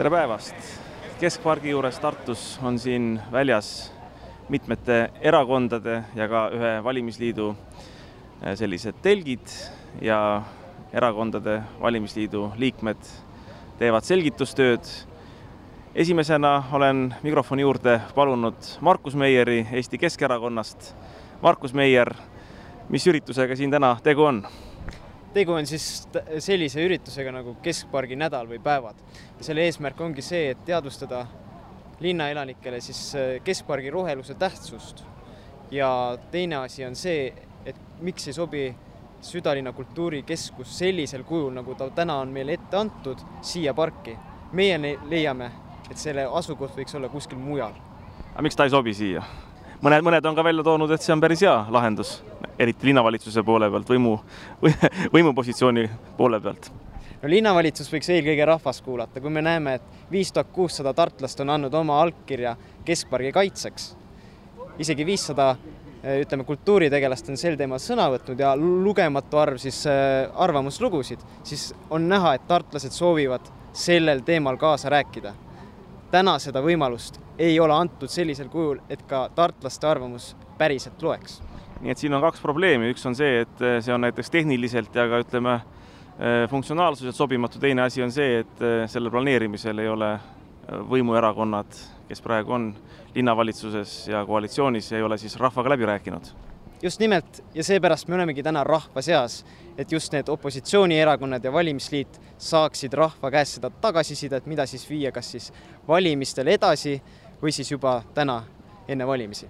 tere päevast! Keskpargi juures Tartus on siin väljas mitmete erakondade ja ka ühe valimisliidu eh, sellised telgid ja erakondade valimisliidu liikmed teevad selgitustööd. esimesena olen mikrofoni juurde palunud Markus Meieri Eesti Keskerakonnast. Markus Meier, mis üritusega siin täna tegu on? Tegu on siis sellise üritusega nagu Keskpargi nädal või päevad. selle eesmärk ongi see, et teadvustada linnaelanikele siis äh, Keskpargi roheluse tähtsust. ja teine asi on see, et miks ei sobi südalinna kultuurikeskus sellisel kujul, nagu ta täna on meile ette antud, siia parki. meie leiame, et selle asukoht võiks olla kuskil mujal. aga miks ta ei sobi siia? Mõned, mõned on ka välja toonud, et see on päris hea lahendus, eriti linnavalitsuse poole pealt, võimu, võimupositsiooni poole pealt no linnavalitsus võiks eelkõige rahvast kuulata, kui me näeme, et viis tuhat kuussada tartlast on andnud oma allkirja keskpargi kaitseks, isegi viissada eh, ütleme, kultuuritegelast on sel teemal sõna võtnud ja lugematu arv siis eh, arvamuslugusid, siis on näha, et tartlased soovivad sellel teemal kaasa rääkida. Täna seda võimalust ei ole antud sellisel kujul, et ka tartlaste arvamus päriselt loeks. nii et siin on kaks probleemi, üks on see, et eh, see on näiteks tehniliselt ja ka ütleme, Äh, funktsionaalsuselt sobimatu, teine asi on see, et äh, selle planeerimisel ei ole võimuerakonnad, kes praegu on linnavalitsuses ja koalitsioonis, ei ole siis rahvaga läbi rääkinud. Just nimelt ja seepärast me olemegi täna rahva seas, et just need opositsioonierakonnad ja valimisliit saaksid rahva käest seda tagasisidet, mida siis viia kas siis valimistel edasi või siis juba täna enne valimisi.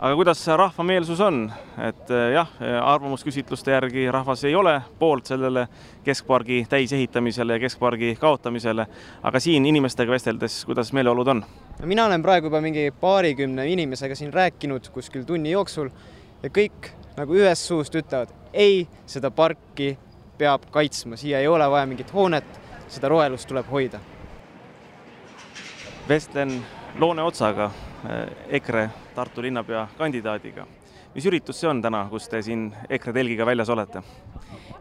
Aga kuidas rahva meelsus on, et eh, jah, arvamusküsitluste järgi rahvas ei ole poolt sellele keskpargi täisehitamisele ja keskpargi kaotamisele, aga siin inimestega vesteldes, kuidas meeleolud on? mina olen praegu juba mingi paarikümne inimesega siin rääkinud kuskil tunni jooksul ja kõik nagu ühest suust ütlevad, ei, seda parki peab kaitsma, siia ei ole vaja mingit hoonet, seda rohelust tuleb hoida. vestlen Loone Otsaga, eh, EKRE Tartu linnapea kandidaadiga. mis üritus see on täna, kus te siin EKRE telgiga väljas olete?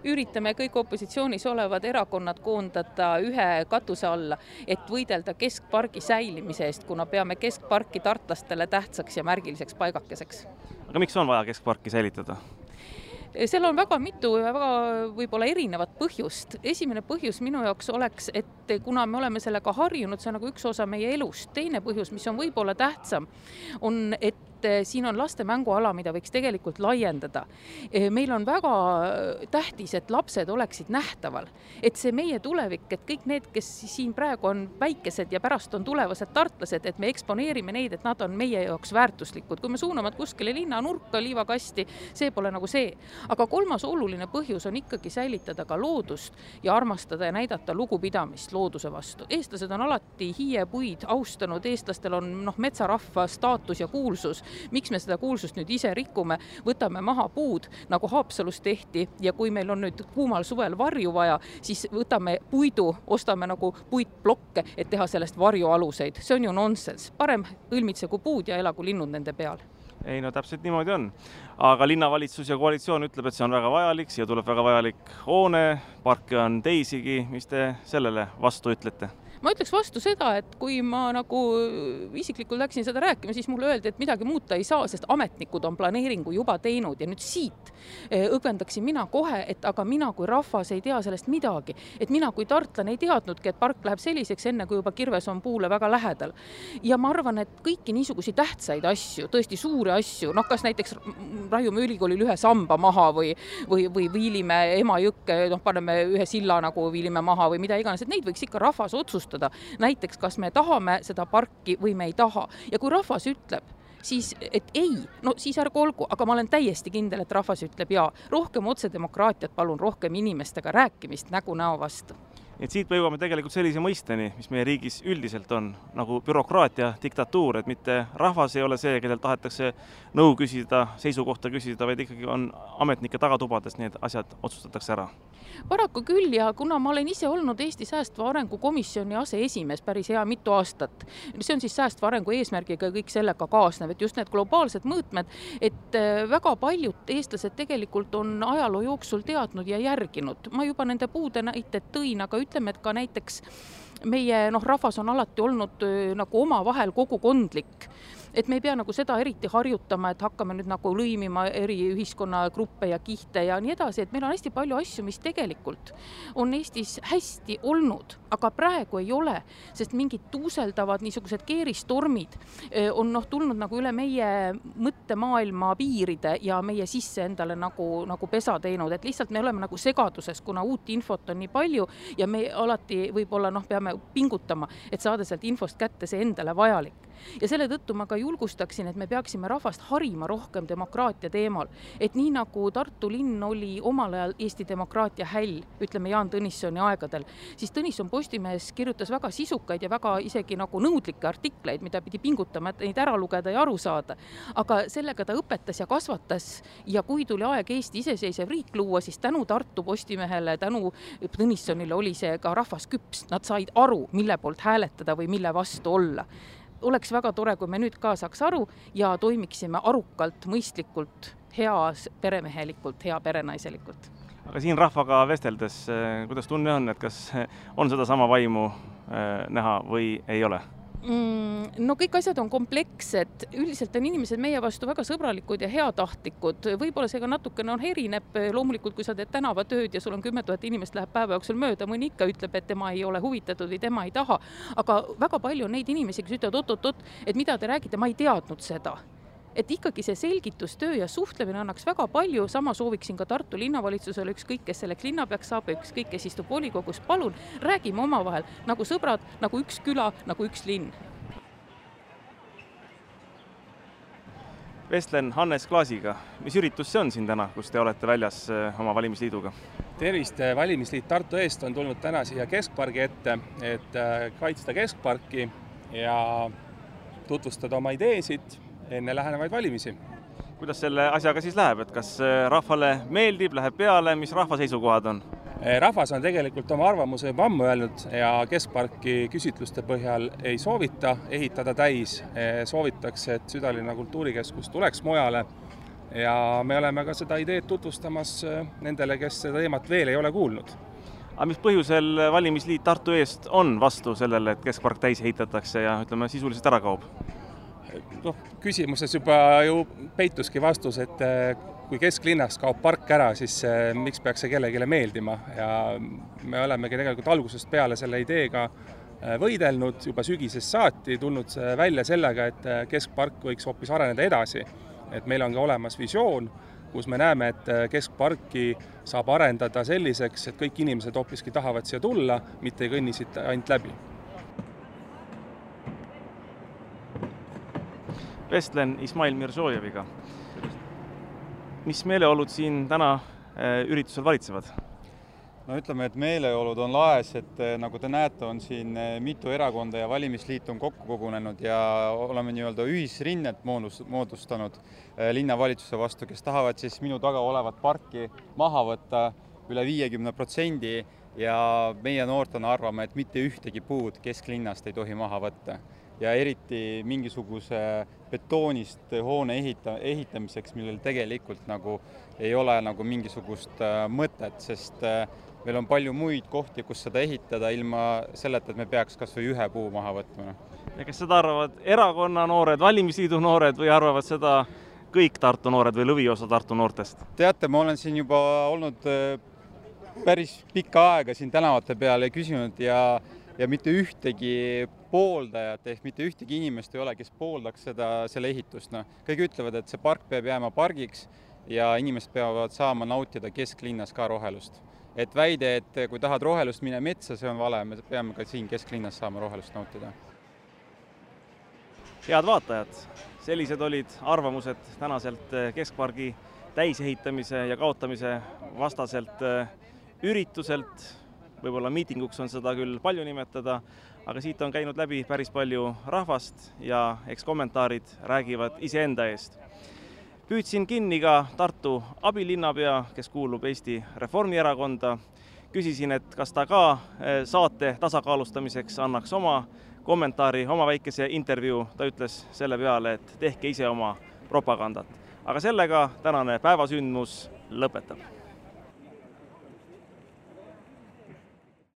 Üritame kõik opositsioonis olevad erakonnad koondada ühe katuse alla, et võidelda keskpargi säilimise eest, kuna peame keskparki tartlastele tähtsaks ja märgiliseks paigakeseks. aga miks on vaja keskparki säilitada? seal on väga mitu ja väga võib-olla erinevat põhjust. esimene põhjus minu jaoks oleks, et kuna me oleme sellega harjunud, see on nagu üks osa meie elust. teine põhjus, mis on võib-olla tähtsam, on, et et eh, siin on laste mänguala, mida võiks tegelikult laiendada. Eh, meil on väga tähtis, et lapsed oleksid nähtaval, et see meie tulevik, et kõik need, kes siin praegu on väikesed ja pärast on tulevased tartlased, et me eksponeerime neid, et nad on meie jaoks väärtuslikud. kui me suuname kuskile linnanurka, liivakasti, see pole nagu see. aga kolmas oluline põhjus on ikkagi säilitada ka loodust ja armastada ja näidata lugupidamist looduse vastu. eestlased on alati hiiepuid austanud, eestlastel on noh, metsarahva staatus ja kuulsus miks me seda kuulsust nüüd ise rikume, võtame maha puud, nagu Haapsalus tehti ja kui meil on nüüd kuumal suvel varju vaja, siis võtame puidu, ostame nagu puitplokke, et teha sellest varjualuseid, see on ju nonsenss, parem õlmitsegu puud ja elagu linnud nende peal. Ei no täpselt niimoodi on. aga linnavalitsus ja koalitsioon ütleb, et see on väga vajalik, siia tuleb väga vajalik hoone, parke on teisigi, mis te sellele vastu ütlete? Ma ütleks vastu seda, et kui ma nagu isiklikult läksin seda rääkima, siis mulle öeldi, et midagi muuta ei saa, sest ametnikud on planeeringu juba teinud ja nüüd siit eh, õgvendaksin mina kohe, et aga mina kui rahvas ei tea sellest midagi, et mina kui tartlane ei teadnudki, et park läheb selliseks, enne kui juba kirves on puule väga lähedal. ja ma arvan, et kõiki niisuguseid tähtsaid asju, tõesti suuri asju, noh, kas näiteks raiume ülikoolil ühe samba maha või, või, või viilime Emajõkke, noh, paneme ühe silla nagu viilime maha või mida iganes, et neid võiks ikka rahvas otsustada otsustada. Näiteks, kas me tahame seda parki või me ei taha. Ja kui rahvas ütleb, siis et ei, no siis ärgu olgu, aga ma olen täiesti kindel, et rahvas ütleb jaa. rohkem otsedemokraatiat, palun, rohkem inimestega rääkimist nägu näo vastu et siit me jõuame tegelikult sellise mõisteni, mis meie riigis üldiselt on, nagu bürokraatia, diktatuur, et mitte rahvas ei ole see, kellelt tahetakse nõu küsida, seisukohta küsida, vaid ikkagi on ametnike tagatubades need asjad otsustatakse ära paraku küll ja kuna ma olen ise olnud Eesti Säästva Arengu Komisjoni aseesimees päris hea mitu aastat, see on siis säästva arengu eesmärgiga ja kõik sellega kaasnev, et just need globaalsed mõõtmed, et äh, väga paljud eestlased tegelikult on ajaloo jooksul teadnud ja järginud. ma juba nende puude näited tõin, aga ütleme, et ka näiteks meie noh, rahvas on alati olnud nagu omavahel kogukondlik et me ei pea nagu seda eriti harjutama, et hakkame nüüd nagu lõimima eri ühiskonnagruppe ja kihte ja nii edasi, et meil on hästi palju asju, mis tegelikult on Eestis hästi olnud, aga praegu ei ole, sest mingid tuuseldavad niisugused keeristormid eh, on noh, tulnud nagu üle meie mõttemaailma piiride ja meie sisse endale nagu, nagu pesa teinud, et lihtsalt me oleme nagu segaduses, kuna uut infot on nii palju ja me alati võib-olla noh, peame pingutama, et saada sealt infost kätte see endale vajalik. Ja selle tõttu ma ka julgustaksin, et me peaksime rahvast harima rohkem demokraatia teemal. et nii nagu Tartu linn oli omal ajal Eesti demokraatia häll, ütleme Jaan Tõnissoni aegadel, siis Tõnisson Postimehes kirjutas väga sisukaid ja väga isegi nagu nõudlikke artikleid, mida pidi pingutama, et neid ära lugeda ja aru saada. aga sellega ta õpetas ja kasvatas ja kui tuli aeg Eesti iseseisev riik luua, siis tänu Tartu Postimehele, tänu Tõnissonile oli see ka rahvas küps, nad said aru, mille poolt hääletada või mille vastu olla oleks väga tore, kui me nüüd ka saaks aru ja toimiksime arukalt, mõistlikult, heas, peremehelikult, hea perenaiselikult. aga siin rahvaga vesteldes, eh, kuidas tunne on, et kas on sedasama vaimu eh, näha või ei ole? Mm,? no kõik asjad on komplekssed, üldiselt on inimesed meie vastu väga sõbralikud ja heatahtlikud, võib-olla see ka natukene on, erineb, loomulikult kui sa teed tänavatööd ja sul on kümme tuhat inimest läheb päeva jooksul mööda, mõni ikka ütleb, et tema ei ole huvitatud või tema ei taha, aga väga palju on neid inimesi, kes ütlevad oot-oot-oot, et mida te räägite, ma ei teadnud seda et ikkagi see selgitustöö ja suhtlemine annaks väga palju, sama sooviksin ka Tartu linnavalitsusele, ükskõik, kes selleks linnapeaks saab, ükskõik, kes istub volikogus, palun räägime omavahel nagu sõbrad, nagu üks küla, nagu üks linn. vestlen Hannes Klaasiga, mis üritus see on siin täna, kus te olete väljas eh, oma valimisliiduga? tervist, valimisliit Tartu eest on tulnud täna siia Keskpargi ette, et eh, kaitsta Keskparki ja tutvustada oma ideesid enne lähenevaid valimisi. kuidas selle asjaga siis läheb, et kas äh, rahvale meeldib, läheb peale, mis rahva seisukohad on? Äh, rahvas on tegelikult oma arvamuse juba ammu öelnud ja Keskparki küsitluste põhjal ei soovita ehitada täis, äh, soovitakse, et südalinna kultuurikeskus tuleks mujale ja me oleme ka seda ideed tutvustamas nendele, kes seda teemat veel ei ole kuulnud aga mis põhjusel valimisliit Tartu eest on vastu sellele, et keskpark täis ehitatakse ja ütleme, sisuliselt ära kaob? Noh, küsimuses juba ju peituski vastus, et eh, kui kesklinnas kaob park ära, siis eh, miks peaks see kellelegi meeldima ja me olemegi tegelikult algusest peale selle ideega eh, võidelnud juba sügisest saati, tulnud välja sellega, et keskpark võiks hoopis areneda edasi. et meil on ka olemas visioon, kus me näeme, et keskparki saab arendada selliseks, et kõik inimesed hoopiski tahavad siia tulla, mitte ei kõnni siit ainult läbi vestlen Ismail Mirzojeviga. mis meeleolud siin täna äh, üritusel valitsevad? no ütleme, et meeleolud on laes, et äh, nagu te näete, on siin äh, mitu erakonda ja valimisliit on kokku kogunenud ja oleme nii-öelda ühisrinnet moodus, moodustanud linnavalitsuse vastu, kes tahavad siis minu taga olevat parki maha võtta üle viiekümne protsendi ja meie noortena arvame, et mitte ühtegi puud kesklinnast ei tohi maha võtta ja eriti mingisuguse betoonist hoone ehita-, ehitamiseks, millel tegelikult nagu ei ole nagu mingisugust äh, mõtet, sest äh, meil on palju muid kohti, kus seda ehitada ilma selleta, et me peaks kas või ühe puu maha võtma. ja kas seda arvavad erakonna noored, valimisliidu noored või arvavad seda kõik Tartu noored või lõviosa Tartu noortest? teate, ma olen siin juba olnud äh, päris pikka aega siin tänavate peal ja küsinud ja ja mitte ühtegi pooldajat ehk mitte ühtegi inimest ei ole, kes pooldaks seda, selle ehitust, noh. kõik ütlevad, et see park peab jääma pargiks ja inimesed peavad saama nautida kesklinnas ka rohelust. et väide, et kui tahad rohelust, mine metsa, see on vale, me peame ka siin kesklinnas saama rohelust nautida. head vaatajad, sellised olid arvamused tänaselt Keskpargi täisehitamise ja kaotamise vastaselt ürituselt võib-olla miitinguks on seda küll palju nimetada, aga siit on käinud läbi päris palju rahvast ja eks kommentaarid räägivad iseenda eest. püüdsin kinni ka Tartu abilinnapea, kes kuulub Eesti Reformierakonda, küsisin, et kas ta ka eh, saate tasakaalustamiseks annaks oma kommentaari, oma väikese intervjuu, ta ütles selle peale, et tehke ise oma propagandat. aga sellega tänane päevasündmus lõpetab